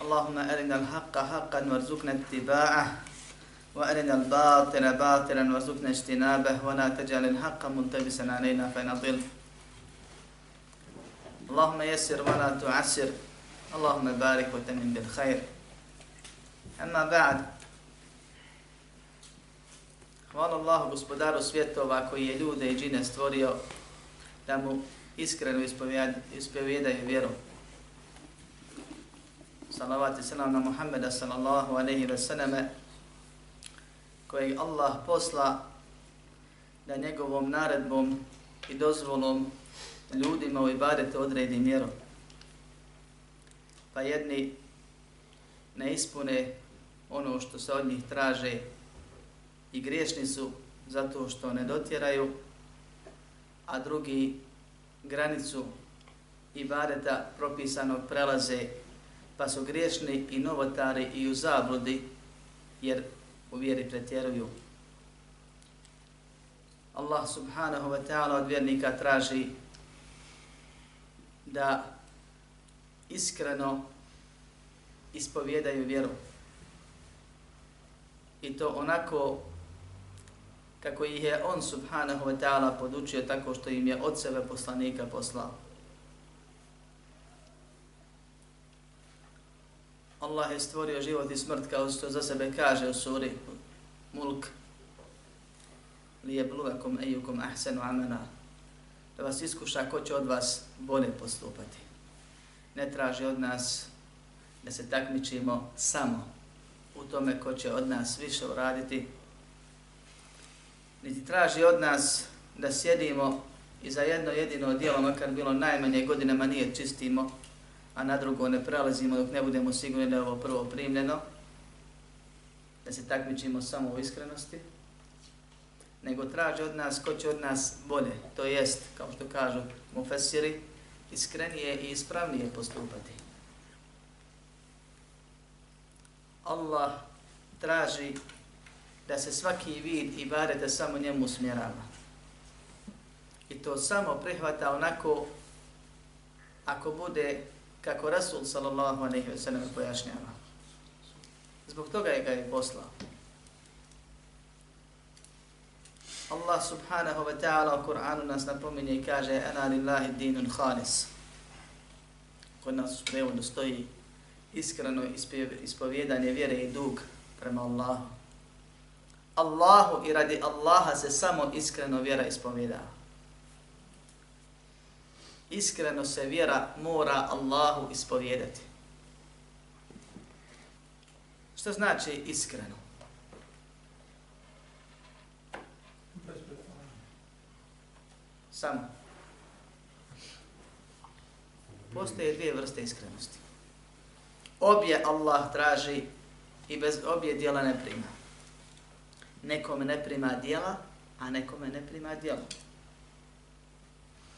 اللهم أرنا الحق حقا وارزقنا اتباعه وأرنا الباطل باطلا وارزقنا اجتنابه ولا تجعل الحق ملتبسا علينا فنضل اللهم يسر ولا تعسر اللهم بارك وتمن بالخير أما بعد Hvala Allahu gospodaru svjetova koji je ljude i džine stvorio da mu iskreno ispovjedaju vjeru. Salavat i selam na Muhammeda sallallahu alaihi wa sallame kojeg Allah posla da njegovom naredbom i dozvolom ljudima u ibadete odredi mjeru. Pa jedni ne ispune ono što se od njih traže i griješni su zato što ne dotjeraju, a drugi granicu ibadeta propisanog prelaze, pa su griješni i novotari i u zabludi, jer u vjeri pretjeruju. Allah subhanahu wa ta'ala od vjernika traži da iskreno ispovjedaju vjeru. I to onako kako ih je on subhanahu wa ta'ala podučio tako što im je od sebe poslanika poslao. Allah je stvorio život i smrt kao što za sebe kaže u suri Mulk. Li je ahsenu amena. Da vas iskuša ko će od vas bolje postupati. Ne traži od nas da se takmičimo samo u tome ko će od nas više uraditi, niti traži od nas da sjedimo i za jedno jedino dijelo, makar bilo najmanje godinama nije čistimo, a na drugo ne prelazimo dok ne budemo sigurni da je ovo prvo primljeno, da se takmičimo samo u iskrenosti, nego traži od nas ko će od nas bolje, to jest, kao što kažu mufesiri, iskrenije i ispravnije postupati. Allah traži da se svaki vid ibadeta samo njemu smjerava. I to samo prihvata onako ako bude kako Rasul sallallahu alaihi ve sellem pojašnjava. Zbog toga je ga je poslao. Allah subhanahu wa ta'ala u Kur'anu nas napominje i kaže Ana lillahi dinun khalis. Kod nas u prevodu stoji iskreno ispovjedanje vjere i dug prema Allahu. Allahu i radi Allaha se samo iskreno vjera ispovjedava. Iskreno se vjera mora Allahu ispovjedati. Što znači iskreno? Samo. Postoje dvije vrste iskrenosti. Obje Allah traži i bez obje dijela ne prima. Nekome ne prima dijela, a nekome ne prima dijela.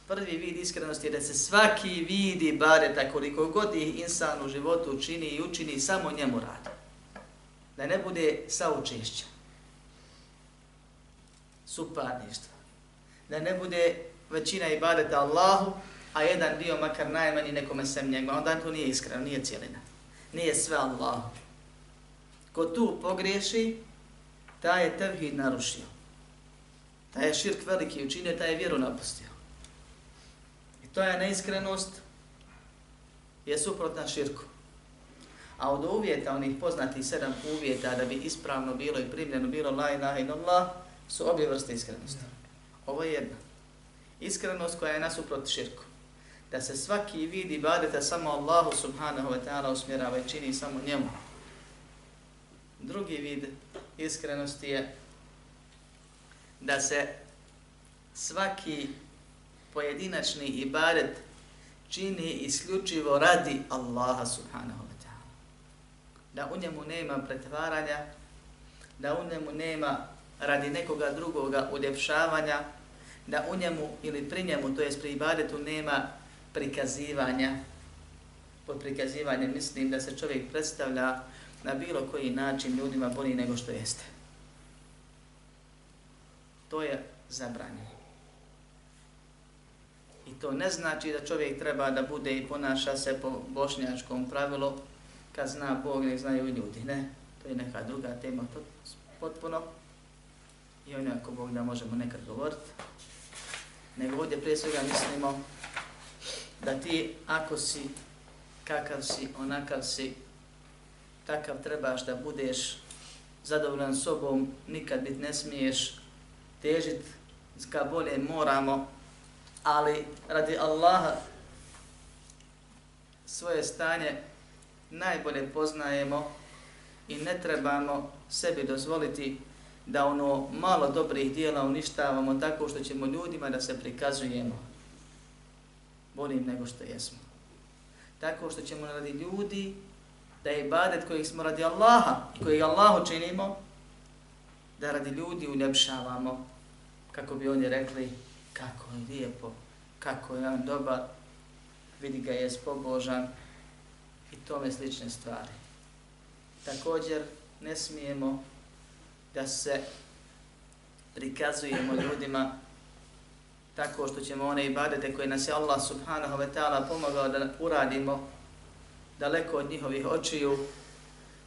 Prvi vid iskrenosti je da se svaki vidi bareta koliko god ih insan u životu čini i učini samo njemu radi. Da ne bude saučešća. Suparništva. Da ne bude većina ibadeta Allahu, a jedan dio makar najmanji nekome sem njega. Onda to nije iskreno, nije cijelina. Nije sve Allahu. Ko tu pogriješi, taj je tevhid narušio. Taj je širk veliki učinio, taj je vjeru napustio. To je neiskrenost, je suprotna širku. A od uvjeta, onih poznatih sedam uvjeta da bi ispravno bilo i primljeno bilo la ilaha illallah, su obje vrste iskrenosti. Ovo je jedna. Iskrenost koja je nasuprot širku. Da se svaki vid ibadeta samo Allahu subhanahu wa ta'ala usmjerava i čini samo njemu. Drugi vid iskrenosti je da se svaki pojedinačni ibadet čini isključivo radi Allaha subhanahu wa ta'ala. da u njemu nema pretvaranja, da u njemu nema radi nekoga drugoga uljepšavanja, da u njemu ili pri njemu, to jest pri ibadetu, nema prikazivanja. Pod prikazivanjem mislim da se čovjek predstavlja na bilo koji način ljudima bolji nego što jeste. To je zabranjeno. I to ne znači da čovjek treba da bude i ponaša se po bošnjačkom pravilu, kad zna Bog, ne znaju i ljudi. Ne, to je neka druga tema to, potpuno. I ono ako Bog da možemo nekad govoriti. Nego ovdje prije svega mislimo da ti ako si, kakav si, onakav si, takav trebaš da budeš zadovoljan sobom, nikad bit ne smiješ težit ka bolje moramo, ali radi Allaha svoje stanje najbolje poznajemo i ne trebamo sebi dozvoliti da ono malo dobrih dijela uništavamo tako što ćemo ljudima da se prikazujemo boljim nego što jesmo. Tako što ćemo radi ljudi da je ibadet kojih smo radi Allaha i kojih Allahu činimo, da radi ljudi uljepšavamo kako bi oni rekli kako je lijepo, kako je on dobar, vidi ga je spobožan i tome slične stvari. Također ne smijemo da se prikazujemo ljudima tako što ćemo one ibadete koje nas je Allah subhanahu wa ta'ala pomogao da uradimo daleko od njihovih očiju,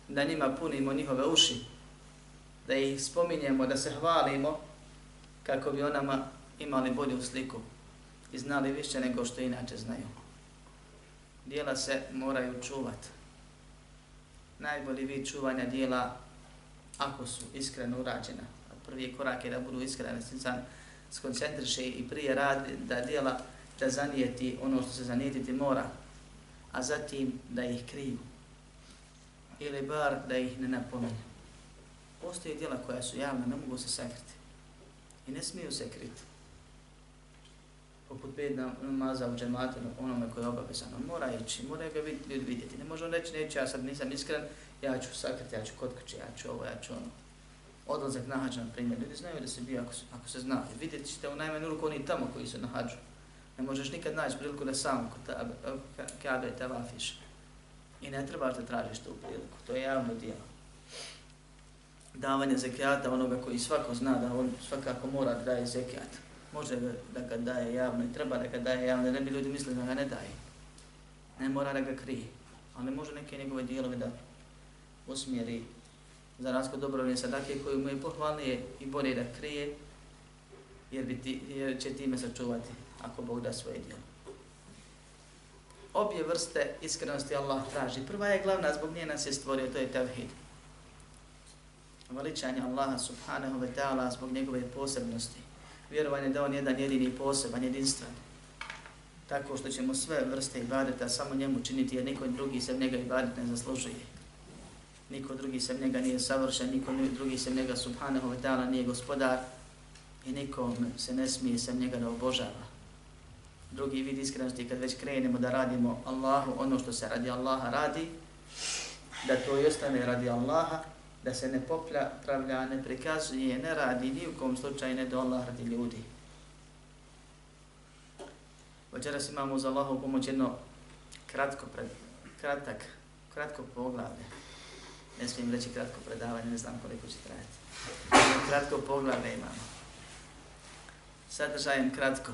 da njima punimo njihove uši, da ih spominjemo, da se hvalimo kako bi onama imali bolju sliku i znali više nego što inače znaju. Dijela se moraju čuvati. Najbolji vid čuvanja dijela ako su iskreno urađena. Prvi korak je da budu iskreni, se skoncentriše i prije radi da dijela da zanijeti ono što se zanijetiti mora, a zatim da ih kriju. Ili bar da ih ne napominje. Postoje dijela koja su javna, ne mogu se sakriti. I ne smiju se kriti. Poput pet namaza u džematu, ono, onome koje je obavezan. On mora ići, mora ga ljudi vidjeti. Ne može on reći, neću, ja sad nisam iskren, ja ću sakriti, ja ću kod kuće, ja ću ovo, ja ću ono. Odlazak na hađu, na primjer. Ljudi znaju da se bio ako, ako se zna. Vidjet ćete u najmanju ruku oni tamo koji su na hađu. Ne možeš nikad naći priliku da sam kod eh, kabe te vafiš. I ne trebaš da tražiš tu priliku. To je javno dijelo. Davanje zekijata onoga koji svako zna da on svakako mora da daje zekijata Može da ga daje javno i treba da ga daje javno. Ne bi ljudi mislili da ga ne daje. Ne mora da ga krije. Ali može neke njegove dijelove da usmjeri za razko dobrovne sadake koje mu je pohvalnije i bolje da krije jer, bi ti, jer će time sačuvati ako Bog da svoje djelo. Obje vrste iskrenosti Allah traži. Prva je glavna, zbog nje nas je stvorio, to je tevhid. Veličanje Allaha subhanahu wa ta'ala zbog njegove posebnosti. Vjerovanje da on jedan jedini poseban, jedinstven. Tako što ćemo sve vrste ibadeta samo njemu činiti, jer niko drugi se njega ibadet ne zaslužuje. Niko drugi se njega nije savršen, niko drugi se njega subhanahu wa ta'ala nije gospodar i nikom se ne smije se njega da obožava drugi vid iskrenosti kad već krenemo da radimo Allahu ono što se radi Allaha radi, da to i ostane radi Allaha, da se ne poplja, pravlja, ne prikazuje, ne radi ni u kom slučaju ne do Allah radi ljudi. Večeras imamo za Allahov pomoć jedno kratko, pred, kratak, kratko poglavlje. Ne smijem reći kratko predavanje, ne znam koliko će trajati. Kratko poglavlje imamo. Sadržajem kratko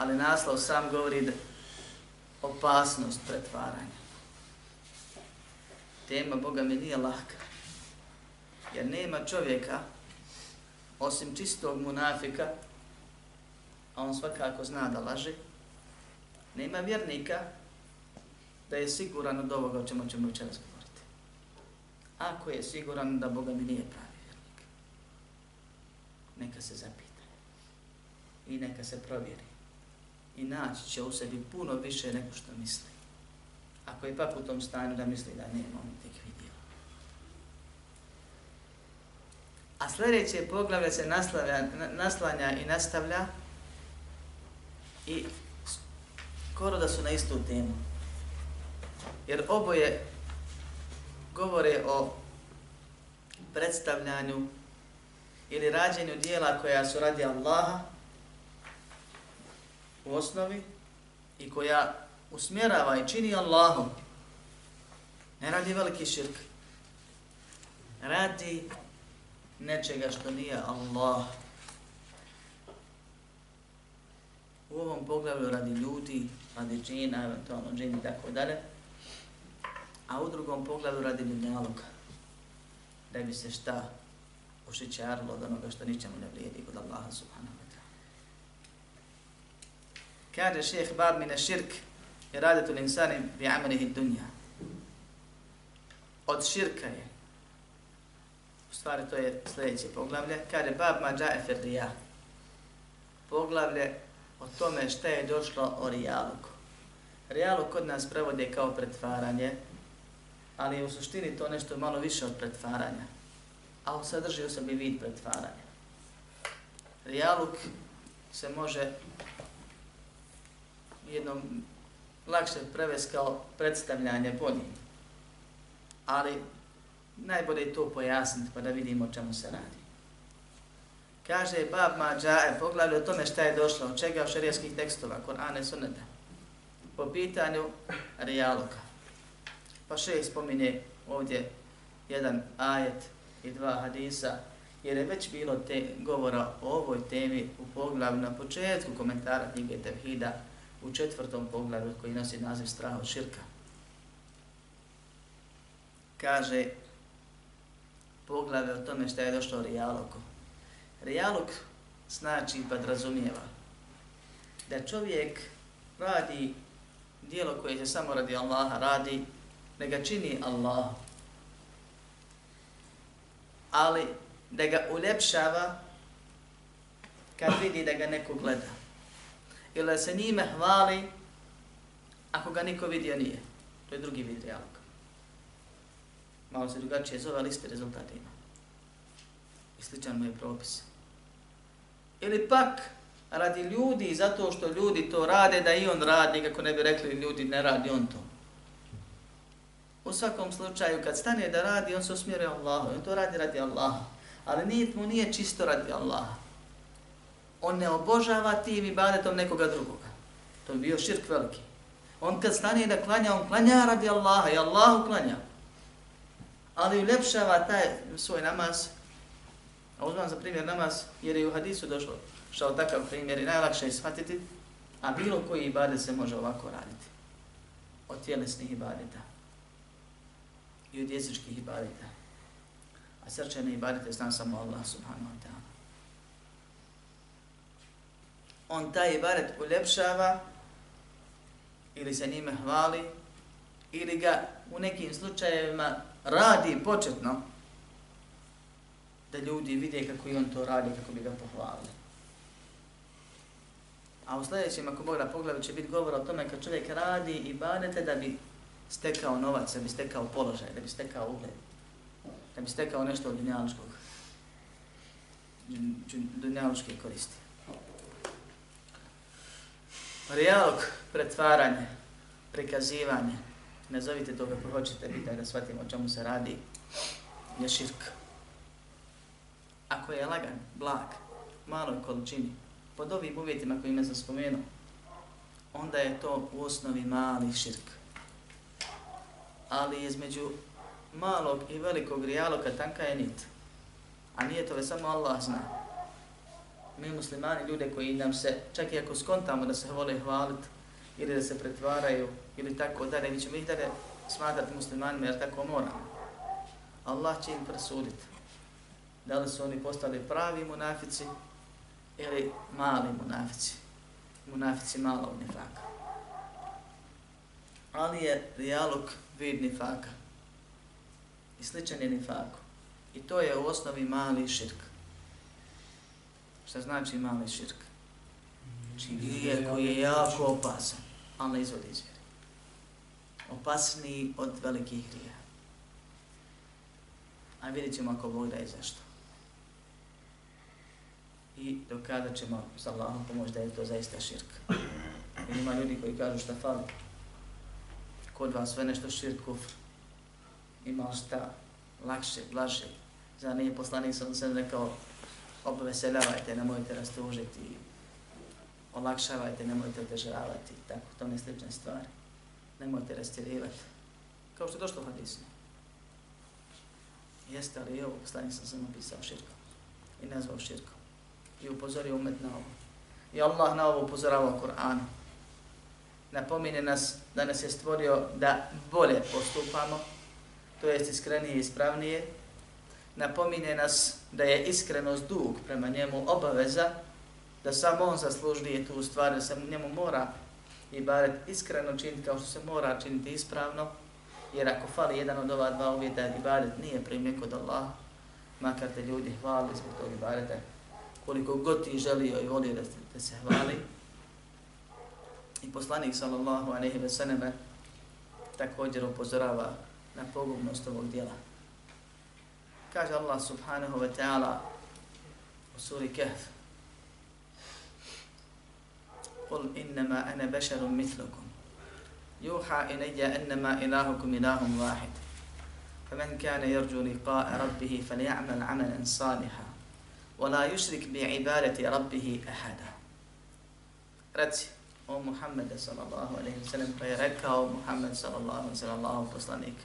ali naslov sam govori da opasnost pretvaranja. Tema Boga mi nije lahka, jer nema čovjeka, osim čistog munafika, a on svakako zna da laže, nema vjernika da je siguran od ovoga o čemu ćemo večeras govoriti. Ako je siguran da Boga mi nije pravi vjernik, neka se zapita i neka se provjeri i naći će u sebi puno više nego što misli. Ako je pak u tom stanju da misli da nema on tek vidio. A sljedeće poglavlje se naslavlja, naslanja i nastavlja i skoro da su na istu temu. Jer oboje govore o predstavljanju ili rađenju dijela koja su radi Allaha u osnovi i koja usmjerava i čini Allahom, ne radi veliki širk, radi nečega što nije Allah. U ovom poglavlju radi ljudi, radi džina, eventualno džini i tako dalje, a u drugom poglavlju radi dunjaluka, da bi se šta ušićarilo od onoga što ničemu ne vrijedi kod Allaha subhanahu wa ta'ala. Kaže šeheh bar mine širk je radit insani linsani bi amalihi dunja. Od širka je, stvari to je sljedeće poglavlje, kaže bab ma džae. Poglavlje o tome šta je došlo o rijaluku. Rijaluk kod nas prevode kao pretvaranje, ali u suštini to nešto malo više od pretvaranja a on sadrži u sebi vid pretvaranja. Rijaluk se može jednom lakše prevesti kao predstavljanje boljim, Ali najbolje je to pojasniti pa da vidimo o čemu se radi. Kaže Bab Mađae, poglavlja o tome šta je došlo, od čega u šarijaskih tekstova, Korane Sunnete, po pitanju rijaluka. Pa še spominje ovdje jedan ajet i dva hadisa, jer je već bilo te govora o ovoj temi u poglavlju na početku komentara knjige Tevhida u četvrtom poglavlju koji nosi naziv straha od širka. Kaže poglave o tome šta je došlo rijaloku. Rijalog znači pa razumijeva da čovjek radi dijelo koje se samo radi Allaha radi, da ga čini Allah, ali da ga uljepšava kad vidi da ga neko gleda. Ili da se njime hvali ako ga niko vidio nije. To je drugi vid realog. Malo se drugačije zove, ali iste rezultate ima. I sličan mu je propis. Ili pak radi ljudi, zato što ljudi to rade, da i on radi, kako ne bi rekli ljudi ne radi on to. U svakom slučaju, kad stane da radi, on se usmjeruje Allahu. On to radi radi Allaha. Ali nije, mu nije čisto radi Allaha. On ne obožava tim ibadetom nekoga drugoga. To bi bio širk veliki. On kad stane da klanja, on klanja radi Allaha i Allahu klanja. Ali uljepšava taj svoj namaz. A uzmam za primjer namaz, jer je u hadisu došlo što takav primjer i najlakše je shvatiti, a bilo koji ibadet se može ovako raditi. Od tjelesnih ibadeta i od jezičkih ibadeta. A srčane ibadete zna samo Allah subhanahu wa ta'ala. On taj ibadet uljepšava ili se njime hvali ili ga u nekim slučajevima radi početno da ljudi vide kako i on to radi, kako bi ga pohvalili. A u sljedećem, ako Bog da pogleda, će biti govor o tome kad čovjek radi i badete da bi stekao novac, da bi stekao položaj, da bi stekao ugled, da bi stekao nešto od dunjaluškog, dunjaluške koristi. Rijalog, pretvaranje, prikazivanje, nazovite to kako hoćete, bitaj da shvatimo o čemu se radi, je širk. Ako je lagan, blag, maloj količini, pod ovim uvjetima kojima sam spomenuo, onda je to u osnovi mali širk ali između malog i velikog rijaloka tanka je nit. A nije to samo Allah zna. Mi muslimani, ljude koji nam se, čak i ako skontamo da se vole hvaliti, ili da se pretvaraju, ili tako dalje, mi ćemo ih dalje smatrati muslimanima jer tako moramo. Allah će im presuditi. Da li su oni postali pravi munafici ili mali munafici. Munafici malog nifaka. Ali je rijalog vid nifaka. I sličan je nifaku. I to je u osnovi mali širk. Šta znači mali širk? Znači grije koji je jako opasan, ali ne izvodi. Opasniji od velikih grija. A vidjet ćemo ako Bog da zašto. I dokada ćemo s Allahom pomoći da je to zaista širk. I ima ljudi koji kažu šta fali kod vas sve nešto širk kufr. Ima šta lakše, blaže. Za nije poslanik sam sam rekao obveseljavajte, nemojte rastužiti, olakšavajte, nemojte otežavati, tako, to ne slične stvari. Nemojte rastjerivati. Kao što je došlo u hadisu. Jeste, ali i ovo poslanik sam sam napisao širkom. I nazvao širkom. I upozorio umet na ovo. I Allah na ovo upozorava u Koranu. Napomine nas da nas je stvorio da bolje postupamo, to jest iskrenije i ispravnije. Napomine nas da je iskrenost dug prema njemu obaveza, da samo on zaslužuje tu stvar, da se njemu mora i bar iskreno činiti kao što se mora činiti ispravno, jer ako fali jedan od ova dva uvjeta, ibadet nije primljen kod Allah, makar te ljudi hvali zbog tog ibadeta, koliko god ti želio i volio da te se hvali. I poslanik sallallahu aleyhi ve sallame također upozorava na pogubnost ovog dijela. Kaže Allah subhanahu wa ta'ala u suri Kehf قل إنما أنا بشر مثلكم. يوحى إلي أنما إلهكم إله واحد. فمن كان يرجو لقاء ربه فليعمل عملا صالحا ولا يشرك بعبادة ربه أحدا. رتي أو محمد صلى الله عليه وسلم فيركا أو محمد صلى الله عليه وسلم الله بصلانيك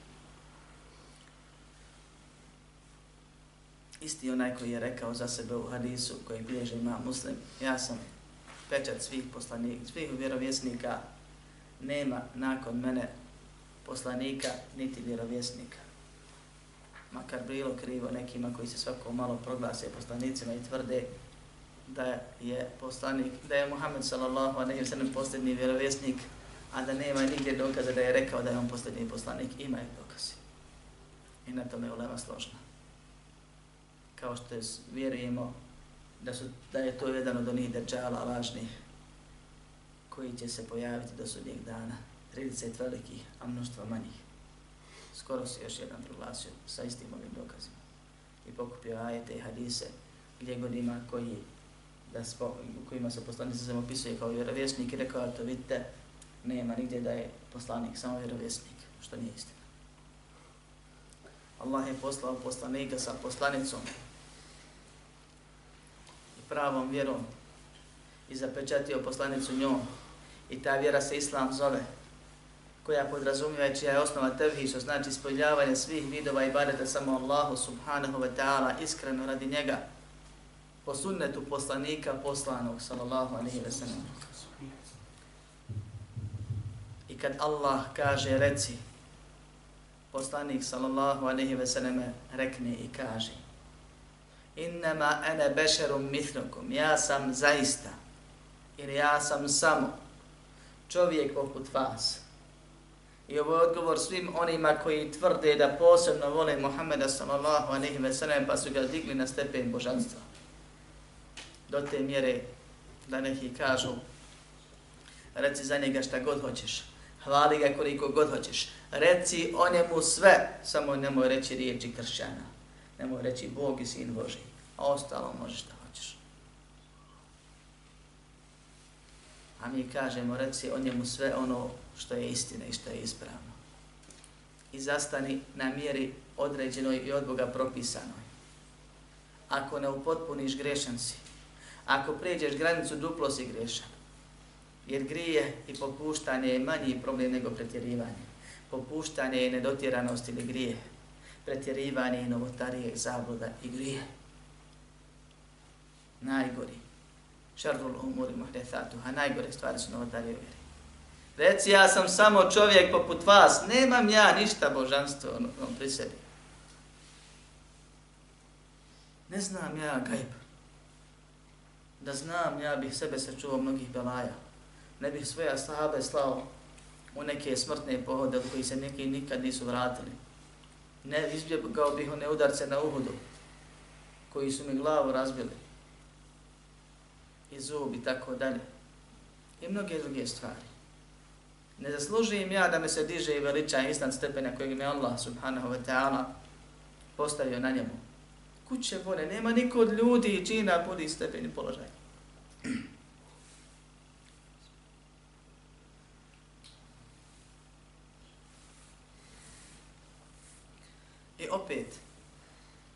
Isti onaj koji je rekao za sebe u hadisu koji bilježe ima muslim, ja sam pečat svih poslanika, svih vjerovjesnika, nema nakon mene poslanika niti vjerovjesnika. Makar bilo krivo nekima koji se svako malo proglase poslanicima i tvrde da je poslanik, da je Muhammed sallallahu alejhi ve sellem posljednji vjerovjesnik, a da nema nigdje dokaza da je rekao da je on posljednji poslanik, ima je dokazi. I na tome je ulema složna. Kao što je, vjerujemo da, su, da je to jedan od onih dečala lažnih koji će se pojaviti do sudnjeg dana. 30 velikih, a mnoštva manjih. Skoro se još jedan proglasio sa istim ovim dokazima. I pokupio ajete i hadise gdje god ima koji da spo, kojima se poslanik sam opisuje kao vjerovjesnik i rekao, to vidite, nema nigdje da je poslanik, samo vjerovjesnik, što nije istina. Allah je poslao poslanika sa poslanicom pravom vjerom i zapečatio poslanicu njom i ta vjera se Islam zove koja podrazumijeva čija je osnova tevhi, što znači ispoljavanje svih vidova i bareta samo Allahu subhanahu wa ta'ala iskreno radi njega po sunnetu poslanika poslanog, sallallahu alaihi wa sallam. I kad Allah kaže, reci, poslanik, sallallahu alaihi wa sallam, rekne i kaže, innama ene bešerum mithlukum, ja sam zaista, jer ja sam samo čovjek poput vas. I ovo je odgovor svim onima koji tvrde da posebno vole Muhammeda sallallahu alaihi ve sallam, pa su ga digli na stepen božanstva. Do te mjere da neki kažu reci za njega šta god hoćeš, hvali ga koliko god hoćeš, reci o njemu sve, samo nemoj reći riječi kršćana, nemoj reći Bog i Sin Boži, a ostalo možeš šta hoćeš. A mi kažemo, reci o njemu sve ono što je istina i što je ispravno. I zastani na mjeri određenoj i od Boga propisanoj. Ako ne upotpuniš grešan si, Ako pređeš granicu, duplo si grešan. Jer grije i popuštanje je manji problem nego pretjerivanje. Popuštanje je nedotjeranost ili grije. Pretjerivanje i novotarije, zabluda i grije. Najgori. Šarvul umuri muhdethatu. Najgore stvari su novotarije vjeri. Reci, ja sam samo čovjek poput vas. Nemam ja ništa božanstvo on, on pri sebi. Ne znam ja gajb. da znam, ja bih sebe sačuvao mnogih belaja. Ne bih svoje sahabe slao u neke smrtne pohode od koji se neki nikad nisu vratili. Ne izbjegao bih one udarce na uhudu koji su mi glavu razbili i zub i tako dalje. I mnoge druge stvari. Ne zaslužujem ja da me se diže i veliča instant stepena kojeg mi Allah subhanahu wa ta'ala postavio na njemu. Kuće vole, nema niko od ljudi i čina budi stepeni položaj. Opet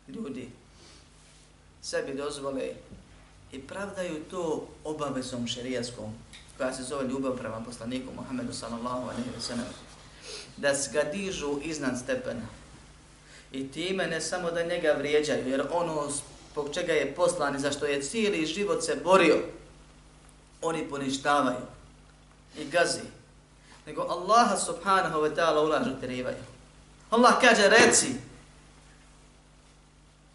ljudi sebi dozvole i pravdaju to obavezom šerijaskom koja se zove ljubav prema poslaniku Muhammedu sallallahu alaihi wa sallam da ga dižu iznad stepena. I time ne samo da njega vrijeđaju jer ono zbog čega je poslan i zašto je cijeli život se borio oni poništavaju i gazi. Nego Allaha subhanahu wa ta'ala ulažu terivaju. Allah kaže reci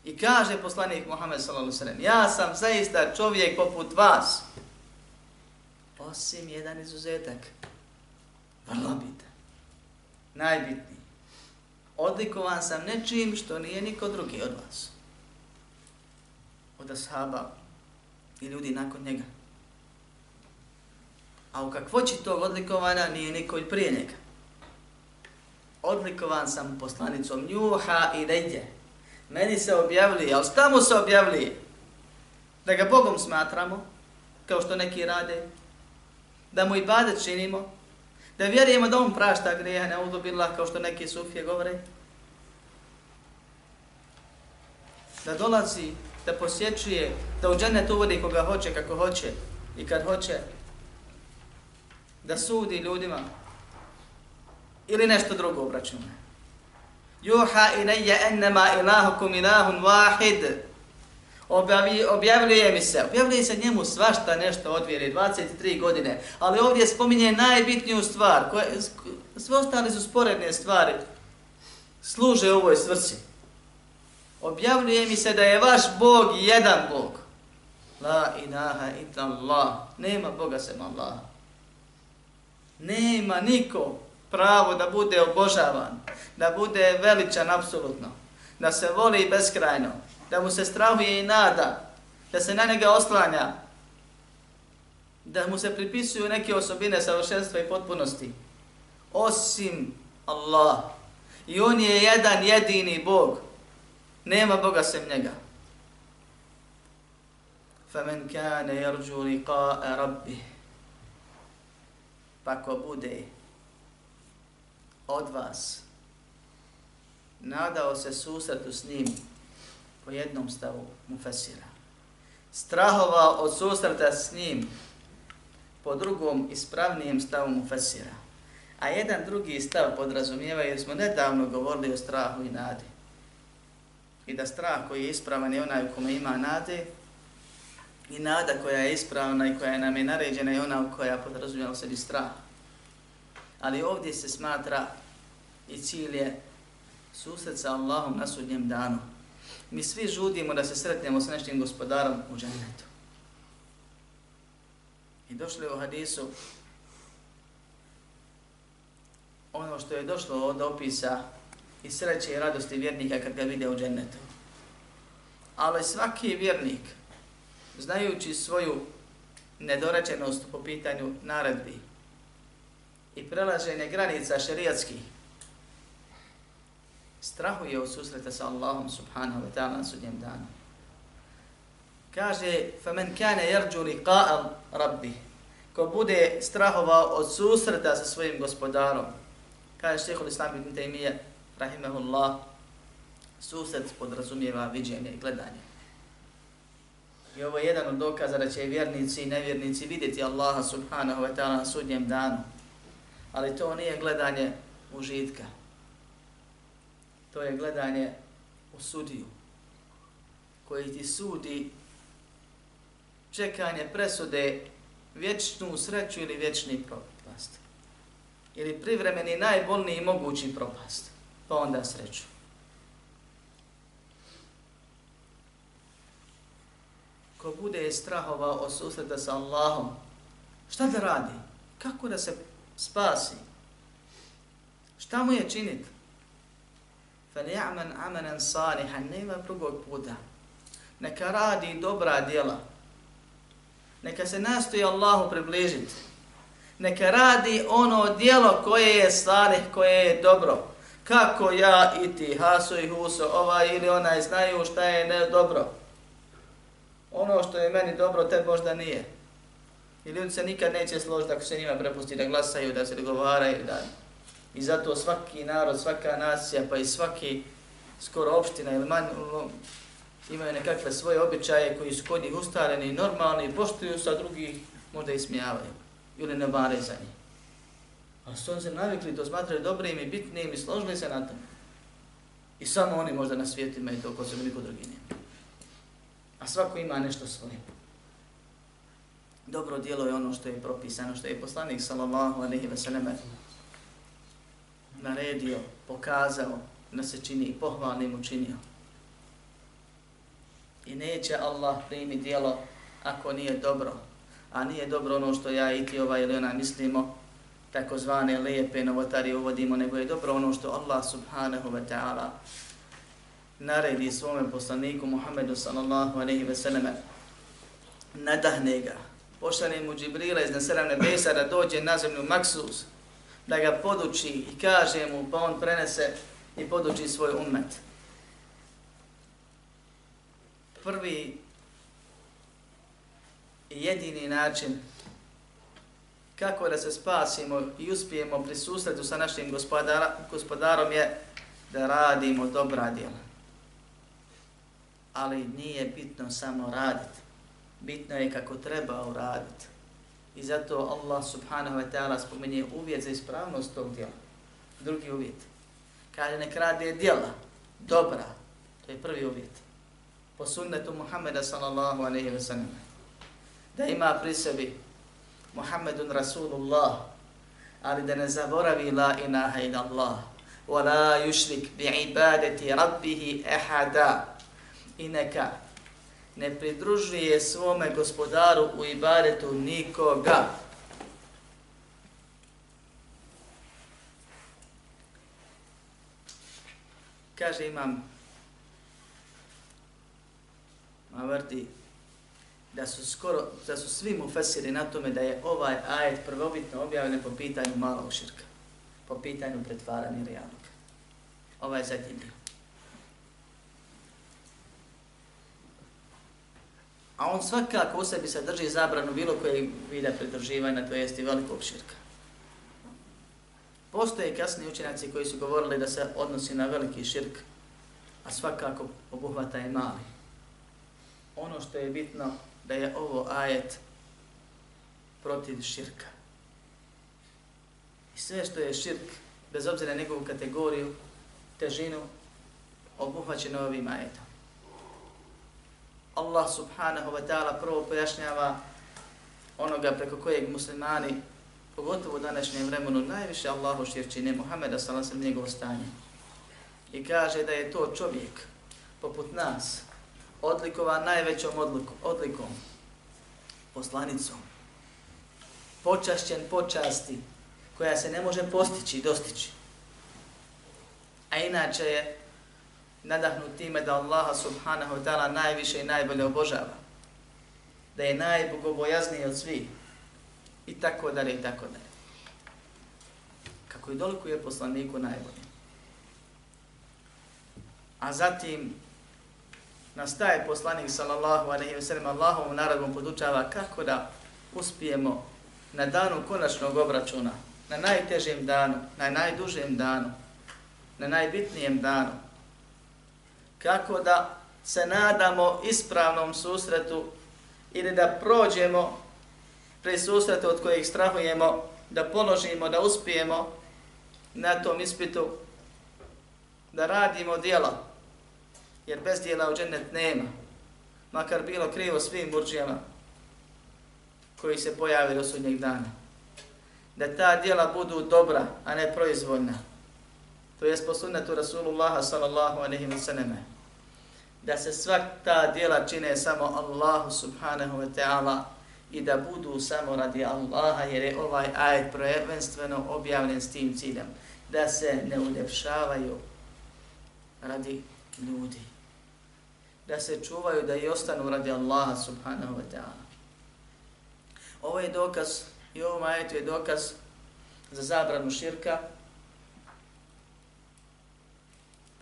I kaže poslanik Muhammed sallallahu alejhi ve sellem: Ja sam zaista čovjek poput vas. Osim jedan izuzetak. Vrlo bitan. Najbitniji. Odlikovan sam nečim što nije niko drugi od vas. Od ashaba i ljudi nakon njega. A u kakvoći tog odlikovanja nije niko prije njega. Odlikovan sam poslanicom njuha i Ređe meni se objavljuje, ali šta mu se objavljuje? Da ga Bogom smatramo, kao što neki rade, da mu i bade činimo, da vjerujemo da on prašta grijehe, ne udobila, kao što neki sufije govore, da dolazi, da posjećuje, da u džennet uvodi koga hoće, kako hoće i kad hoće, da sudi ljudima. Ili nešto drugo obraćuje. Juha ilaje ennema ilahukum ilahun wahid. Objavljuje mi se, objavljuje se njemu svašta nešto od vjere, 23 godine, ali ovdje spominje najbitniju stvar, koje, sve ostale su sporedne stvari, služe ovoj svrsi. Objavljuje mi se da je vaš Bog jedan Bog. La ilaha illa Allah. Nema Boga sem Allaha. Nema niko pravo da bude obožavan, da bude veličan apsolutno, da se voli beskrajno, da mu se strahuje i nada, da se na njega oslanja, da mu se pripisuju neke osobine savršenstva i potpunosti, osim Allah. I on je jedan jedini Bog. Nema Boga sem njega. فَمَنْ كَانَ يَرْجُوا لِقَاءَ رَبِّهِ Pa ko bude od vas nadao se susretu s njim po jednom stavu mufasira strahova Strahovao od susreta s njim po drugom ispravnijem stavu Mufasira. A jedan drugi stav podrazumijeva jer smo nedavno govorili o strahu i nadi. I da strah koji je ispravan je onaj u kome ima nade i nada koja je ispravna i koja nam je naređena je ona koja podrazumijeva u sebi strah ali ovdje se smatra i cilj je susret sa Allahom na sudnjem danu. Mi svi žudimo da se sretnemo s našim gospodarom u džennetu. I došli u hadisu ono što je došlo od opisa i sreće i radosti vjernika kad ga vide u džennetu. Ali svaki vjernik, znajući svoju nedorečenost po pitanju naredbi, i prelaženje granica šerijatskih, strahuje od susreta sa Allahom subhanahu wa ta'ala na sudnjem danu. Kaže, فَمَنْ كَانَ يَرْجُوا لِقَاءَ رَبِّ Ko bude strahovao od susreta sa svojim gospodarom, kaže šehol Islam ibn Taymiye, rahimahullah, susret podrazumijeva viđenje i gledanje. I ovo je jedan od dokaza da će vjernici i nevjernici vidjeti Allaha subhanahu wa ta'ala na sudnjem danu ali to nije gledanje užitka. To je gledanje u sudiju koji ti sudi čekanje presude vječnu sreću ili vječni propast. Ili privremeni najbolniji mogući propast. Pa onda sreću. Ko bude strahova o susreta sa Allahom, šta da radi? Kako da se spasi. Šta mu je činit? فَلْيَعْمَنْ عَمَنًا amanan nema drugog puta. Neka radi dobra djela. Neka se nastoji Allahu približiti. Neka radi ono djelo koje je salih, koje je dobro. Kako ja i ti, Haso i Huso, ovaj ili onaj, znaju šta je ne dobro. Ono što je meni dobro, te možda nije. I ljudi se nikad neće složiti ako se njima prepusti da glasaju, da se dogovaraju. Da... I zato svaki narod, svaka nacija, pa i svaki skoro opština ili manj, ono, imaju nekakve svoje običaje koji su kod njih ustareni i normalni i poštuju sa drugih možda ismijavaju ili ne bare za njih. A su oni se navikli, to smatraju dobrim i bitnim i složili se na tom. I samo oni možda na svijetu imaju to ko se niko drugi nema. A svako ima nešto svoje. Dobro djelo je ono što je propisano, što je poslanik sallallahu alaihi ve selleme naredio, pokazao, da se čini i pohvalnim učinio. I neće Allah primi djelo ako nije dobro. A nije dobro ono što ja i ti ovaj ili ona mislimo, takozvane lijepe novotarije uvodimo, nego je dobro ono što Allah subhanahu wa ta'ala naredi svome poslaniku Muhammedu sallallahu alaihi ve selleme, nadahne ga, pošalje mu Džibrila iz nasera nebesa da dođe na zemlju Maksus, da ga poduči i kaže mu, pa on prenese i poduči svoj umet. Prvi i jedini način kako da se spasimo i uspijemo pri susretu sa našim gospodara, gospodarom je da radimo dobra djela. Ali nije bitno samo raditi. Bitno je kako treba uraditi. I zato Allah subhanahu wa ta'ala spomenje uvjet za ispravnost tog djela. Drugi uvjet. Kaže nek radi djela dobra. To je prvi uvjet. Po sunnetu Muhammeda sallallahu alaihi wa sallam. Da ima pri sebi Muhammedun Rasulullah, ali da ne zaboravi la ilaha ila Allah, wa la yushrik bi ibadeti rabbihi ehada, i neka ne pridružuje svome gospodaru u ibaretu nikoga. Kaže imam Mavrti, da su skoro, da su svi mu fesiri na tome da je ovaj ajet prvobitno objavljen po pitanju malog širka, po pitanju pretvaranja realnog. Ovaj zadnji dio. A on svakako u sebi sadrži zabranu bilo koje vida pridrživanja, to jest i velikog širka. Postoje kasni učenjaci koji su govorili da se odnosi na veliki širk, a svakako obuhvata je mali. Ono što je bitno da je ovo ajet protiv širka. I sve što je širk, bez obzira na njegovu kategoriju, težinu, obuhvaćeno ovim ajetom. Allah subhanahu wa ta'ala prvo pojašnjava onoga preko kojeg muslimani, pogotovo u današnjem vremenu, najviše Allahu širčine Muhammeda s.a.v. njegovo stanje. I kaže da je to čovjek poput nas, odlikovan najvećom odlikom, odlikom, poslanicom, počašćen počasti, koja se ne može postići i dostići. A inače je nadahnut time da Allaha subhanahu wa ta'ala najviše i najbolje obožava. Da je najbogobojazniji od svih. I tako dalje, i tako dalje. Kako i doliko je poslaniku najbolje. A zatim nastaje poslanik sallallahu alaihi wa sallam Allahovom narodom podučava kako da uspijemo na danu konačnog obračuna, na najtežem danu, na najdužem danu, na najbitnijem danu, kako da se nadamo ispravnom susretu ili da prođemo pre susretu od kojih strahujemo, da položimo, da uspijemo na tom ispitu, da radimo djela, jer bez dijela u džennet nema, makar bilo krivo svim burđijama koji se pojave do sudnjeg dana. Da ta dijela budu dobra, a ne proizvoljna. To je po sunnetu Rasulullaha sallallahu alaihi wa sallam. Da se svak ta djela čine samo Allahu subhanahu wa ta'ala i da budu samo radi Allaha, jer je ovaj ajet prvenstveno objavljen s tim ciljem. Da se ne uljepšavaju radi ljudi da se čuvaju da i ostanu radi Allaha subhanahu wa ta'ala. Ovo je dokaz i ovom ajetu je dokaz za zabranu širka.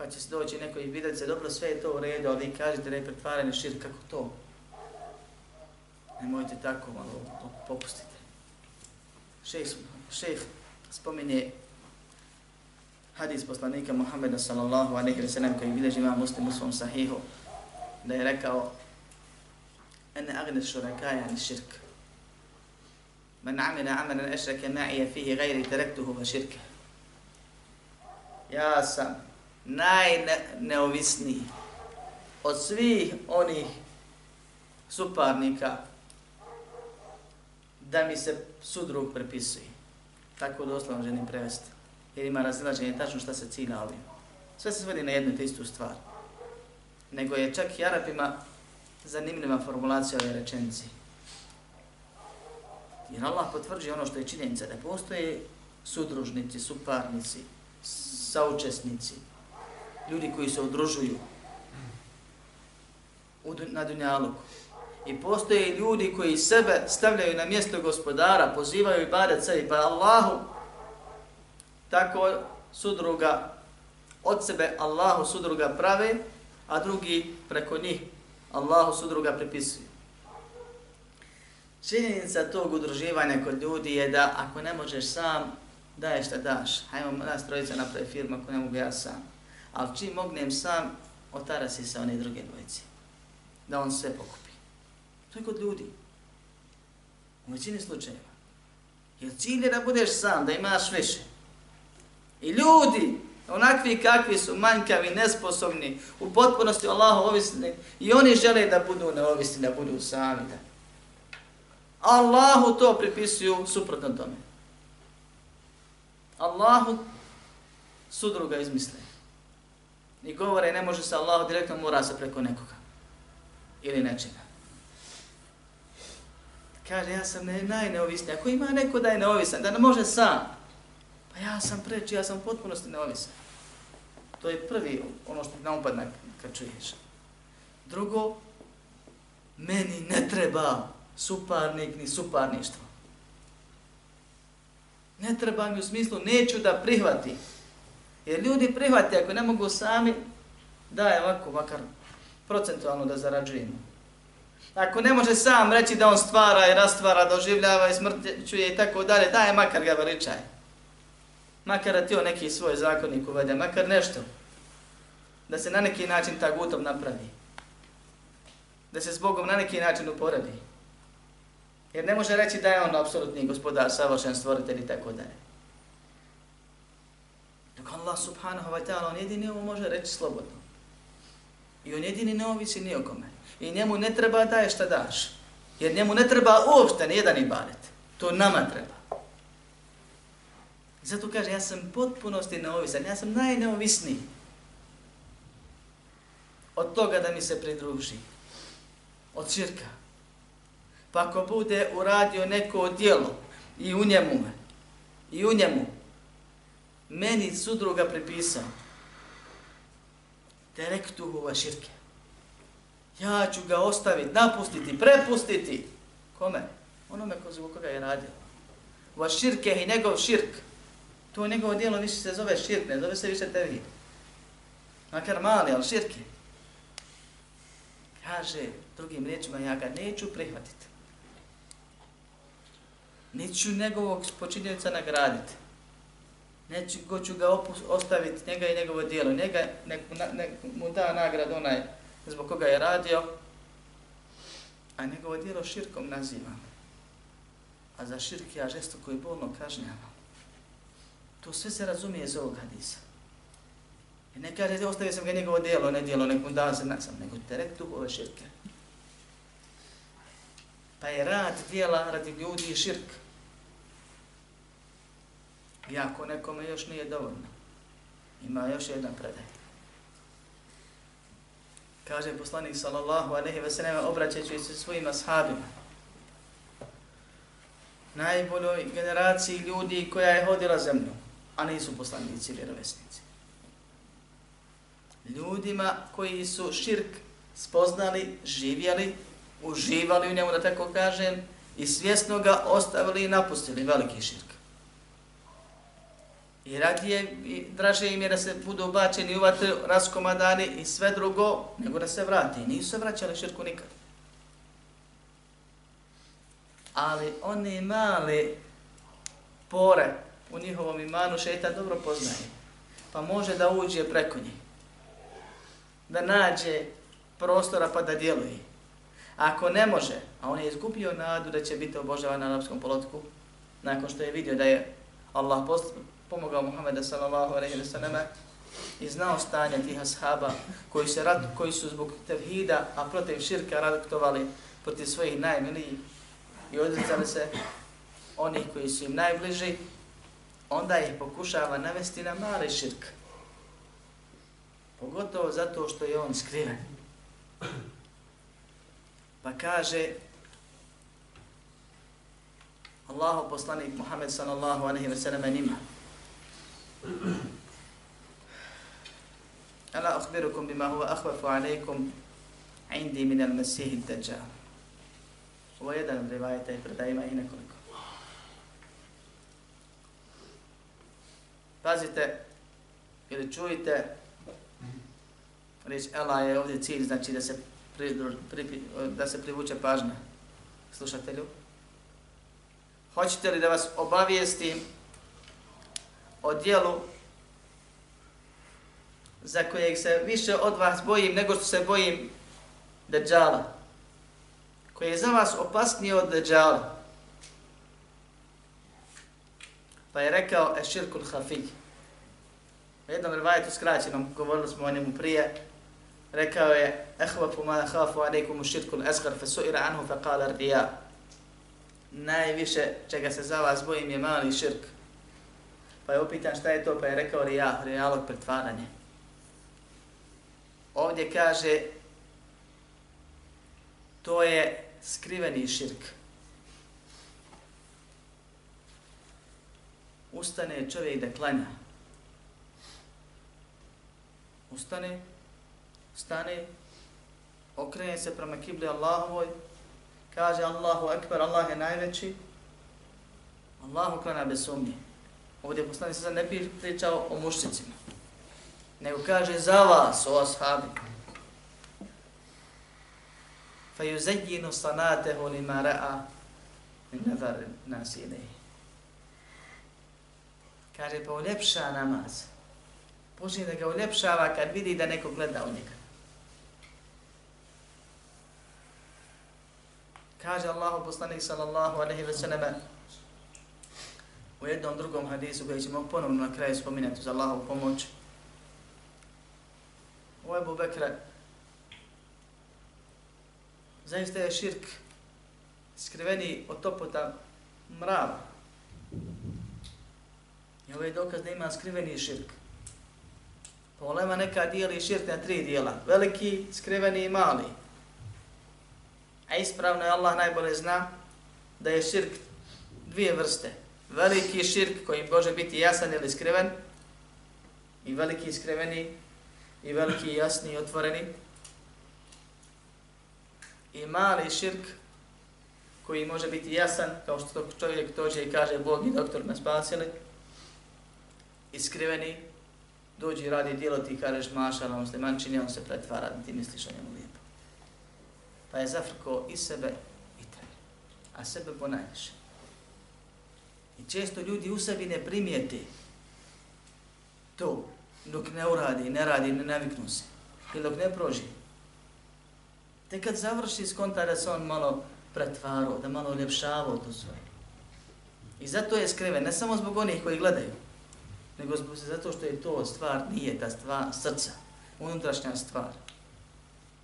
Pa će se doći neko i vidjeti se, dobro sve je to u redu, ali vi kažete da je pretvaranje širka, kako to? Nemojte tako malo popustite. Šejh, šejh spominje hadis poslanika Muhammeda sallallahu alaihi wa sallam koji bilježi ima muslim u svom sahihu da je rekao ene agne šurakaja ni širk man amina amalan ešrake ma'ija fihi gajri terektuhu va širke ja sam najneovisniji od svih onih suparnika da mi se sudrug prepisuje. Tako doslovno želim prevesti. Jer ima razilaženje tačno šta se cilja ovdje. Sve se svodi na jednu te istu stvar. Nego je čak i Arapima zanimljiva formulacija ove rečenici. Jer Allah potvrđi ono što je činjenica, da postoje sudružnici, suparnici, saučesnici, ljudi koji se udružuju na Dunjaluku. I postoje ljudi koji sebe stavljaju na mjesto gospodara, pozivaju i bare sebi, pa Allahu tako sudruga od sebe Allahu sudruga prave, a drugi preko njih Allahu sudruga pripisuju. Činjenica tog udruživanja kod ljudi je da ako ne možeš sam, daješ šta daš. Hajmo nas trojica napravi firmu ako ne mogu ja sam. Ali čim mognem sam, otarasi se one druge dvojice. Da on sve pokupi. To je kod ljudi. U većini slučajeva. Jer cilj je da budeš sam, da imaš više. I ljudi, onakvi kakvi su manjkavi, nesposobni, u potpunosti Allahu ovisni, i oni žele da budu neovisni, da budu sami. Da. Allahu to pripisuju suprotno tome. Allahu sudruga izmisle ni govore, ne može se Allahu direktno, mora se preko nekoga. Ili nečega. Kaže, ja sam ne, najneovisniji. Ako ima neko da je neovisan, da ne može sam, pa ja sam preči, ja sam potpunosti neovisan. To je prvi ono što ti naupadna kad čuješ. Drugo, meni ne treba suparnik ni suparništvo. Ne treba mi u smislu, neću da prihvatim Jer ljudi prihvate ako ne mogu sami, daje ovako, makar procentualno da zarađujemo. Ako ne može sam reći da on stvara i rastvara, doživljava i smrćuje i tako dalje, daje makar ga veličaj. Makar da ti on neki svoj zakonnik uvede, makar nešto. Da se na neki način ta gutov napravi. Da se s Bogom na neki način uporabi. Jer ne može reći da je on apsolutni gospodar, savršen stvoritelj i tako dalje. Allah subhanahu wa ta'ala, on jedini ovo može reći slobodno. I on jedini ne ovisi ni o kome. I njemu ne treba daje šta daš. Jer njemu ne treba uopšte ni jedan ibadet. To nama treba. Zato kaže, ja sam potpunosti neovisan, ja sam najneovisniji od toga da mi se pridruži. Od širka. Pa ako bude uradio neko djelo i u njemu, i u njemu, meni sudruga pripisao, terektuhu va širke. Ja ću ga ostaviti, napustiti, prepustiti. Kome? Onome ko zbog koga je radio. Va širke i njegov širk. To njegovo dijelo više se zove širk, ne zove se više tevhid. Makar mali, ali širke. Kaže drugim riječima, ja ga neću prihvatiti. Neću njegovog počinjenica nagraditi. Neću go ću ga ostaviti, njega i njegovo dijelo. Njega, nek, nek mu da nagrad onaj zbog koga je radio, a njegovo dijelo širkom nazivam. A za širk ja žestoko i bolno kažnjavam. To sve se razumije iz ovog hadisa. I ne kaže, ostavio sam ga njegovo dijelo, ne dijelo, nek mu da se nasam, nego terek ove širke. Pa je rad dijela radi ljudi i. Iako nekome još nije dovoljno. Ima još jedna predaj. Kaže poslanik sallallahu alejhi ve sellem obraćajući se svojim ashabima. Najboljoj generaciji ljudi koja je hodila zemlju, a nisu poslanici ili rovesnici. Ljudima koji su širk spoznali, živjeli, uživali u njemu, da tako kažem, i svjesno ga ostavili i napustili veliki širk. I radije, i draže im je da se budu bačeni u vatru, raskomadani i sve drugo, nego da se vrati. Nisu se vraćali širku nikad. Ali one male pore u njihovom imanu šeta dobro poznaje. pa može da uđe preko njih. Da nađe prostora pa da djeluje. Ako ne može, a on je izgubio nadu da će biti obožavan na arapskom polotku, nakon što je vidio da je Allah post pomogao Muhammeda sallallahu alaihi wa selleme i znao stanje tih ashaba koji, se rad, koji su zbog tevhida, a protiv širka radoktovali protiv svojih najmilijih i odricali se onih koji su im najbliži, onda ih pokušava navesti na mali širk. Pogotovo zato što je on skriven. Pa kaže Allahu poslanik Muhammed sallallahu alaihi wa sallam njima. Ala akhbirukum bima huwa akhwafu alaikum indi min al-masih ad-dajjal. Ovo je jedan rivajeta i predajima i nekoliko. Pazite, ili čujte, reč Ela je ovdje cilj, znači da se, pri, pri, da se privuče pažnja slušatelju. Hoćete li da vas obavijestim o dijelu za kojeg se više od vas bojim nego što se bojim Deđala, koji je za vas opasniji od Deđala. Pa je rekao Eširkul Hafij. U jednom rivajetu skraćenom, govorili smo o njemu prije, rekao je Ehvafu ma hafu alaikum širkul esgar fe suira anhu fe kala rdija. Najviše čega se za vas bojim je mali širk. Pa je upitan šta je to, pa je rekao rija, rijalog pretvaranje. Ovdje kaže to je skriveni širk. Ustane čovjek da klanja. Ustane, stane, okrene se prema kibli Allahovoj, kaže Allahu Ekber, Allah je najveći, Allahu klanja bez sumnje. Ovdje poslanik sada ne pričao o mušicima, nego kaže za vas, o ashabi. Fa yuzayyinu salatahu lima ra'a min nazar nas ilayhi. Kaže pa uljepša namaz. Počne da ga uljepšava kad vidi da neko gleda u njega. Kaže Allahu poslanik sallallahu alejhi ve selleme u jednom drugom hadisu koji ćemo ponovno na kraju spominati za Allahu pomoć. U Ebu Bekra zaista je širk skriveni od topota mrava. I ovo je dokaz da ima skriveni širk. Pa Polema neka dijeli širk na tri dijela. Veliki, skriveni i mali. A ispravno je Allah najbolje zna da je širk dvije vrste. Veliki širk koji može biti jasan ili skriven i veliki skriveni i veliki jasni i otvoreni. I mali širk koji može biti jasan kao što čovjek dođe i kaže Bog i doktor me spasili. I skriveni dođe i radi djelo, ti kažeš maša na musliman on se pretvara ti misliš o njemu lijepo. Pa je zafrko i sebe i tebe a sebe ponajviše i često ljudi u sebi ne primijete to dok ne uradi, ne radi, ne naviknu se ili dok ne proži Te kad završi skonta da se on malo pretvarao, da malo uljepšavao to svoje. I zato je skriven, ne samo zbog onih koji gledaju, nego zbog se zato što je to stvar, nije ta stvar srca, unutrašnja stvar.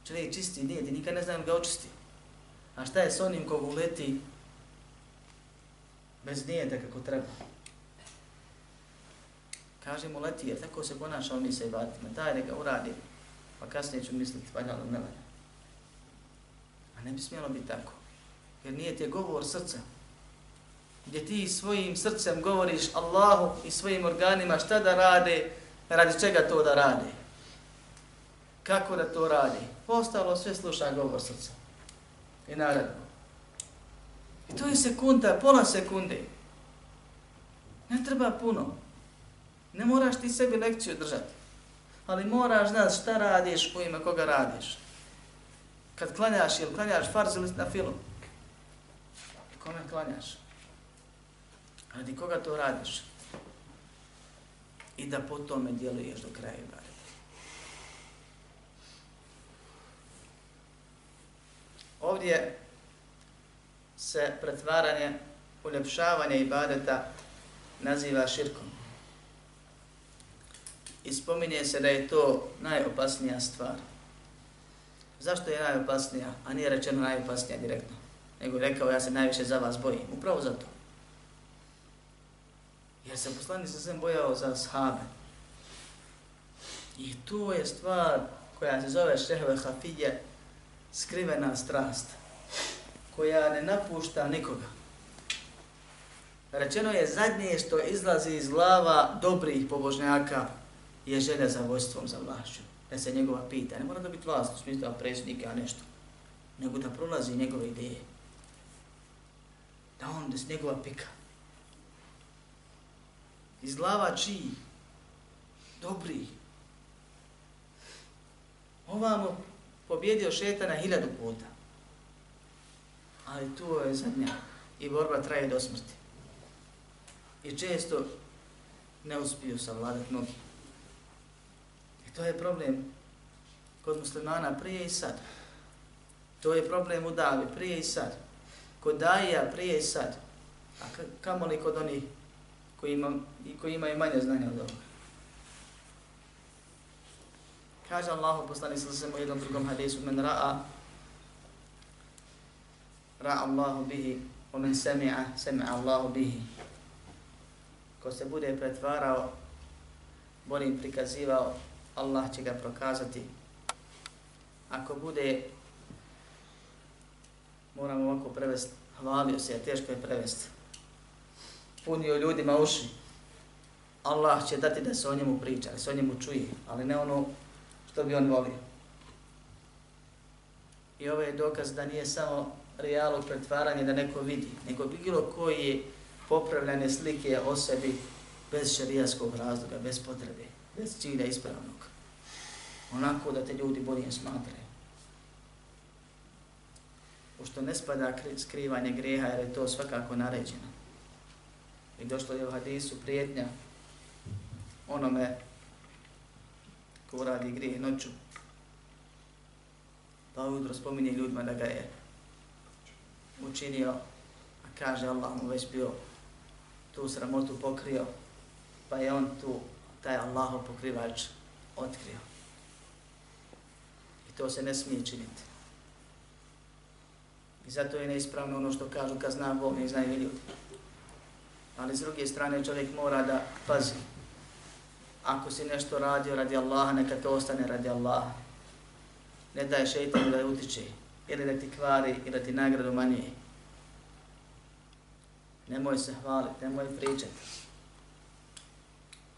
Čovjek čisti nije, ti nikad ne znam ga očisti. A šta je s onim kog uleti bez nijeta kako treba? Kaže mu leti, jer tako se ponaša on mi se ibadetima, daj da ga uradi, pa kasnije ću misliti, valjalo ne valja. A ne bi smjelo biti tako. Jer nije je govor srca. Gdje ti svojim srcem govoriš Allahu i svojim organima šta da rade, radi čega to da rade. Kako da to radi. Postalo sve sluša govor srca. I naredno. I to je sekunda, pola sekunde. Ne treba puno. Ne moraš ti sebi lekciju držati. Ali moraš znati šta radiš u ime koga radiš kad klanjaš ili klanjaš farz ili na filu. Kome klanjaš? Radi koga to radiš? i da po tome djeluješ do kraja ibadeta. Ovdje se pretvaranje, uljepšavanje ibadeta naziva širkom. I spominje se da je to najopasnija stvar. Zašto je najopasnija, a nije rečeno najopasnija direktno? Nego je rekao, ja se najviše za vas bojim. Upravo zato. Jer se poslani se svem bojao za sahabe. I to je stvar koja se zove šehve hafidje, skrivena strast, koja ne napušta nikoga. Rečeno je zadnje što izlazi iz glava dobrih pobožnjaka je želja za vojstvom, za vlašću. Da se njegova pita. Ne mora da biti vlast u smislu predsjednika, a nešto. Nego da prolazi njegove ideje. Da on, da se njegova pika. Iz glava čiji? Dobri. Ovamo pobjedio šetana hiljadu puta. Ali tu je zadnja. I borba traje do smrti. I često ne uspiju savladati mnogi. I to je problem kod muslimana prije i sad. To je problem u davi prije i sad. Kod daija prije i sad. A kamo li kod onih koji, ima, koji imaju manje znanja od ovoga? Kaže Allah, poslani sa svema u jednom drugom hadisu, men ra'a, ra'a Allahu bihi, o men semi'a, semi'a Allahu bihi. Ko se bude pretvarao, bolim prikazivao, Allah će ga prokazati. Ako bude, moramo ovako prevesti, hvalio se, teško je prevesti. Punio ljudima uši. Allah će dati da se o njemu priča, da se o njemu čuje, ali ne ono što bi on volio. I ovo je dokaz da nije samo realog pretvaranje da neko vidi, nego bilo koji popravljane slike o sebi bez šarijaskog razloga, bez potrebe, bez cilja ispravnog. Onako da te ljudi bolje smatraju. Pošto ne spada skrivanje greha jer je to svakako naređeno. I došlo je u hadisu prijetnja onome ko radi grije noću. Pa ujutro spominje ljudima da ga je učinio, a kaže Allah mu već bio tu sramotu pokrio, pa je on tu, taj Allaho pokrivač, otkrio. I to se ne smije činiti. I zato je neispravno ono što kažu kad zna Bog, ne znaju ljudi. Ali s druge strane čovjek mora da pazi ako si nešto radio radi Allaha, neka to ostane radi Allaha. Ne daj šeitanu da utiče, ili da ti kvari, ili da ti nagradu manje. Nemoj se hvaliti, nemoj pričati.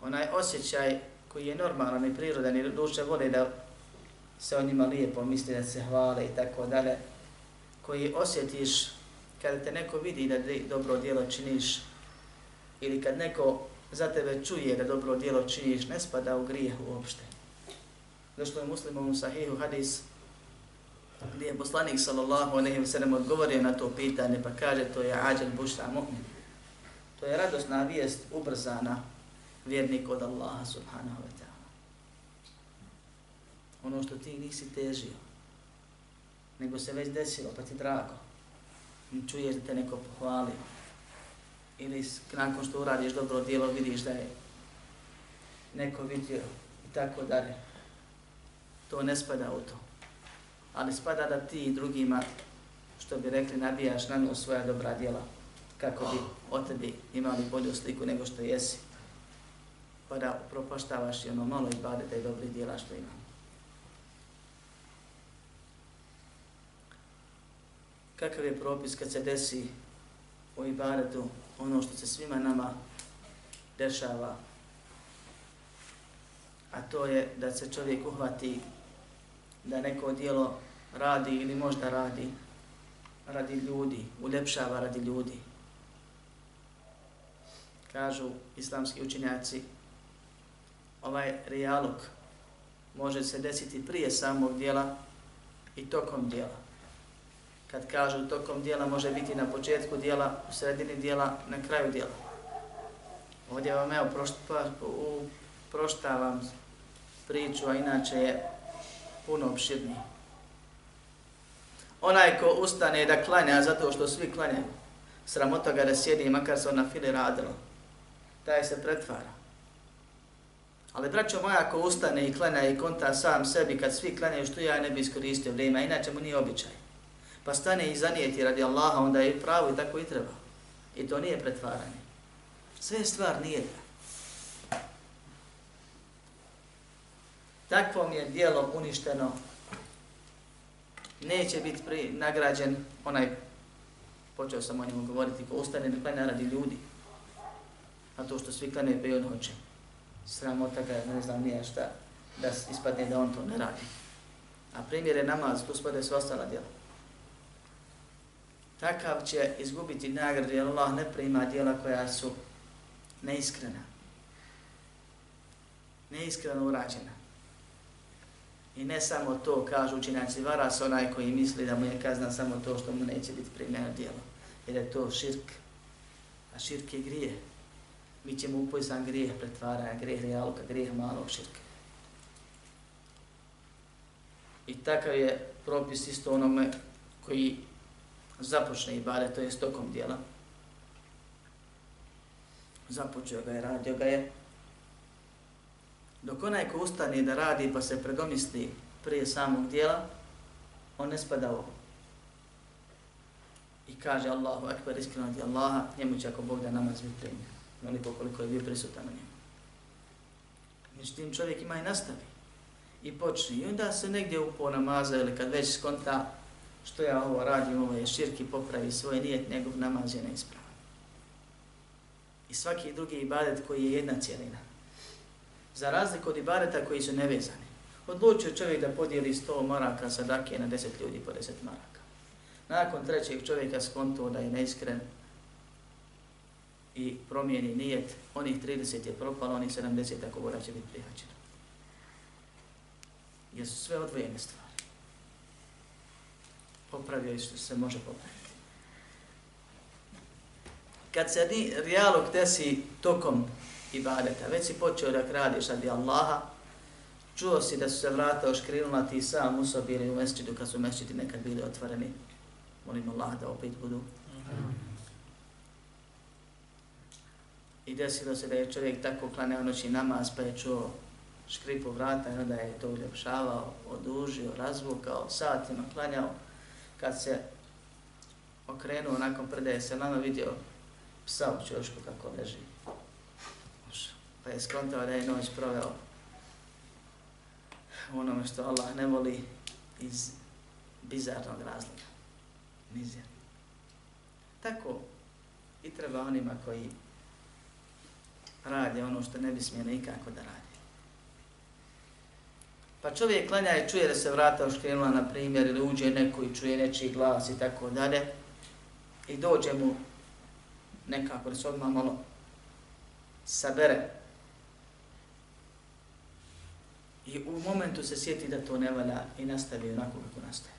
Onaj osjećaj koji je normalan i prirodan i duše vole da se o njima lijepo misli, da se hvale i tako dalje, koji osjetiš kada te neko vidi da dobro djelo činiš ili kad neko za tebe čuje da dobro djelo činiš, ne spada u grijeh uopšte. Došlo je muslimom u sahihu hadis gdje je poslanik sallallahu alejhi ve sellem odgovorio na to pitanje pa kaže to je ađel bušta mu'min. To je radosna vijest ubrzana vjernik od Allaha subhanahu wa ta'ala. Ono što ti nisi težio, nego se već desilo pa ti drago. Čuješ da te neko pohvalio ili nakon što uradiš dobro djelo vidiš da je neko vidio i tako dalje. To ne spada u to. Ali spada da ti i drugima, što bi rekli, nabijaš na nju svoja dobra djela kako bi o tebi imali bolju sliku nego što jesi. Pa da propaštavaš i ono malo ibadeta i dobri djela što imamo. Kakav je propis kad se desi u ibadetu ono što se svima nama dešava, a to je da se čovjek uhvati da neko dijelo radi ili možda radi radi ljudi, uljepšava radi ljudi. Kažu islamski učenjaci, ovaj rijalog može se desiti prije samog dijela i tokom dijela kad kažu tokom dijela može biti na početku dijela, u sredini dijela, na kraju dijela. Ovdje vam evo pa proštavam priču, a inače je puno obširniji. Onaj ko ustane da klanja zato što svi klanjaju, sramota ga da sjedi, makar se on na fili radilo, taj se pretvara. Ali braćo moja, ako ustane i klanja i konta sam sebi, kad svi klanjaju što ja ne bi iskoristio vrijeme, inače mu nije običaj. Pa stane i zanijeti radi Allaha, onda je pravo i tako i treba. I to nije pretvaranje. Sve stvar nije da. Takvom je dijelom uništeno. Neće biti pri, nagrađen onaj, počeo sam o njemu govoriti, ko ustane na klanja radi ljudi. A to što svi klanje, pa i on hoće sramota ga, ne znam nije šta, da ispadne da on to ne radi. A primjer je namaz, tu spade sve ostala djela. Takav će izgubiti nagradu, jer Allah ne prima djela koja su neiskrena. Neiskreno urađena. I ne samo to, kažu učinjaci, vara se onaj koji misli da mu je kazna samo to što mu neće biti primjeno djelo. Jer je to širk. A širk je grije mi ćemo upojzan grijeh pretvaranja, grijeh realuka, grijeh malog širka. I takav je propis isto onome koji započne i to je stokom dijela. Započeo ga je, radio ga je. Dok onaj ko ustane da radi pa se predomisli prije samog dijela, on ne spada u ovo. I kaže Allahu akbar iskreno radi Allaha, njemu će ako Bog da namaz biti primjer onoliko koliko je bio prisutan na njemu. Međutim, čovjek ima i nastavi. I počne. I onda se negdje upo namaza ili kad već skonta što ja ovo radim, ovo je širki, popravi svoj nijet, njegov namaz je neispravan. I svaki drugi ibadet koji je jedna cijelina. Za razliku od ibadeta koji su nevezani. Odlučio čovjek da podijeli 100 maraka sadake na 10 ljudi po 10 maraka. Nakon trećeg čovjeka skontuo da je neiskren, i promijeni nijet, onih 30 je propalo, onih 70 ako mora će biti prihaćeno. Jer su sve odvojene stvari. Popravio što se može popraviti. Kad se rijalog desi tokom ibadeta, već si počeo da kradiš radi Allaha, čuo si da su se vrata oškrilila ti sam u sobi ili u mesčidu kad su mesčidi nekad bili otvoreni. Molim Allah da opet budu. I desilo se da je čovjek tako klaneo noći namaz, pa je čuo škripu vrata i onda je to uljepšavao, odužio, razvukao, satima klanjao. Kad se okrenuo nakon predaje se nama vidio psa u čošku kako leži. Pa je skontao da je noć proveo onome što Allah ne voli iz bizarnog razloga. Nizja. Tako i treba onima koji radi ono što ne bi smjeli nikako da radi. Pa čovjek klanja i čuje da se vrata oškrenula, na primjer, ili uđe neko i čuje nečiji glas i tako dalje, i dođe mu nekako da se odmah malo sabere. I u momentu se sjeti da to ne valja i nastavi onako kako nastaje.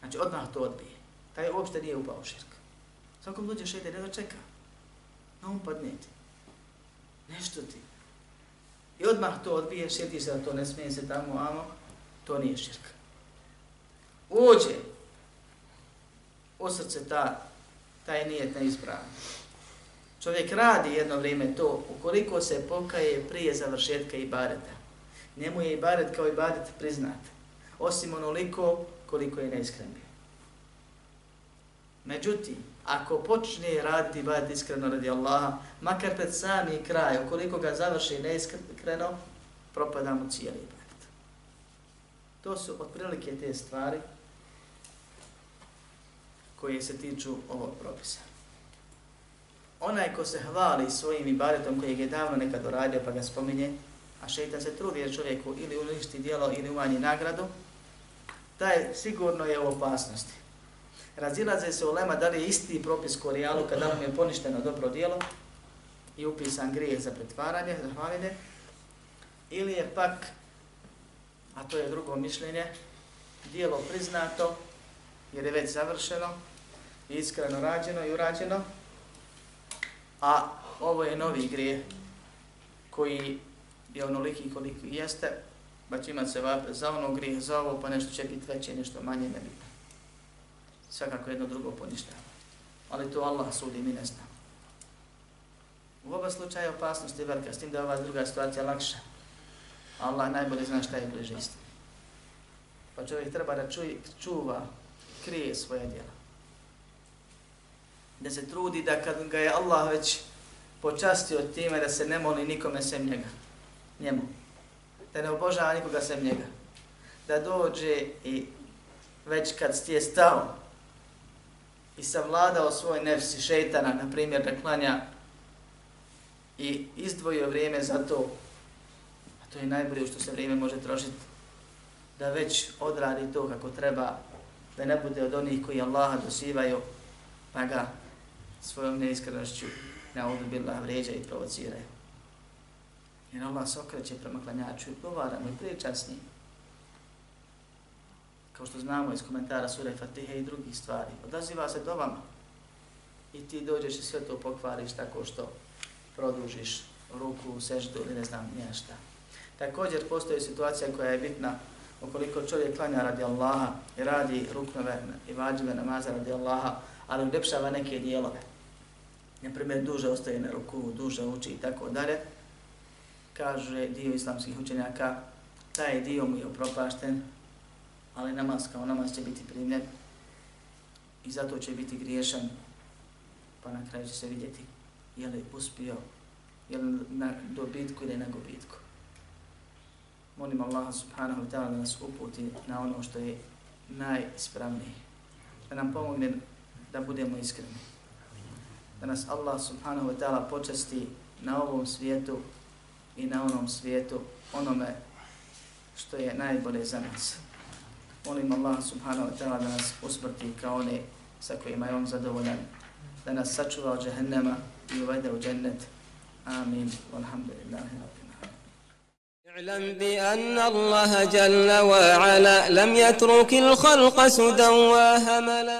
Znači, odmah to odbije. Taj uopšte nije upao u širk. Svakom dođe šede, ne da čeka. Na um padneti nešto ti. I odmah to odbije, sjeti se da to ne smije se tamo, amo, to nije širk. Uđe u srce ta, taj nijet neispravan. Čovjek radi jedno vrijeme to, ukoliko se pokaje prije završetka i bareta. Njemu je ibadet kao ibadet priznat. Osim onoliko koliko je neiskren bio. Međutim, ako počne raditi ibadet iskreno radi Allaha, makar pred sami kraj, ukoliko ga završi neiskreno, propada mu cijeli ibadet. To su otprilike te stvari koje se tiču ovog propisa. Onaj ko se hvali svojim ibadetom kojeg je davno nekad uradio pa ga spominje, a šeitan se trudi jer čovjeku ili uništi dijelo ili umanji nagradu, taj sigurno je u opasnosti. Razilaze se u lema da li je isti propis korijalu kada nam je poništeno dobro dijelo i upisan grijeh za pretvaranje, za hvaline, ili je pak, a to je drugo mišljenje, dijelo priznato jer je već završeno, iskreno rađeno i urađeno, a ovo je novi grijeh koji je onoliki koliko jeste, pa će imati se vape za ono grijeh, za ovo, pa nešto će biti veće, nešto manje nebitno. Svakako jedno drugo poništava. Ali to Allah sudi, mi ne znamo. U oba slučaja opasnost je velika, s tim da je ova druga situacija lakša. Allah najbolje zna šta je bliže. Pa čovjek treba da čuj, čuva, krije svoje djela. Da se trudi da kad ga je Allah već počastio time da se ne moli nikome sem njega. Njemu. Da ne obožava nikoga sem njega. Da dođe i već kad ti je stao i savladao svoj nefsi šeitana, na primjer da klanja i izdvojio vrijeme za to, a to je najbolje što se vrijeme može trošiti, da već odradi to kako treba, da ne bude od onih koji Allaha dosivaju, pa ga svojom neiskrenošću na ovu bila vređa i provociraju. Jer Allah se okreće prema klanjaču i odgovara mu i priča s njim. Kao što znamo iz komentara Sura Fatihe i drugih stvari. Odaziva se do vama. I ti dođeš i sve to pokvariš tako što produžiš ruku seždu ili ne znam nije šta. Također postoji situacija koja je bitna ukoliko čovjek klanja radi Allaha i radi ruknove i vađive namaza radi Allaha, ali uljepšava neke dijelove. Na primjer, duže ostaje na ruku, duže uči i tako dalje. Kaže dio islamskih učenjaka, taj dio mu je upropašten, ali namaz kao namaz će biti primljen i zato će biti griješan, pa na kraju će se vidjeti je li uspio, je li na dobitku ili na gubitku. Molim Allah subhanahu wa ta'ala da nas uputi na ono što je najispravnije. Da nam pomogne da budemo iskreni. Da nas Allah subhanahu wa ta'ala počesti na ovom svijetu i na onom svijetu onome što je najbolje za nas. Molim Allah subhanahu wa ta'ala da nas usmrti kao one sa kojima je on zadovoljan. Da nas sačuva od džahennema i uvede u džennet. Amin. Walhamdulillahi rabbil اعلم بأن الله جل وعلا لم يترك الخلق سدى وهملا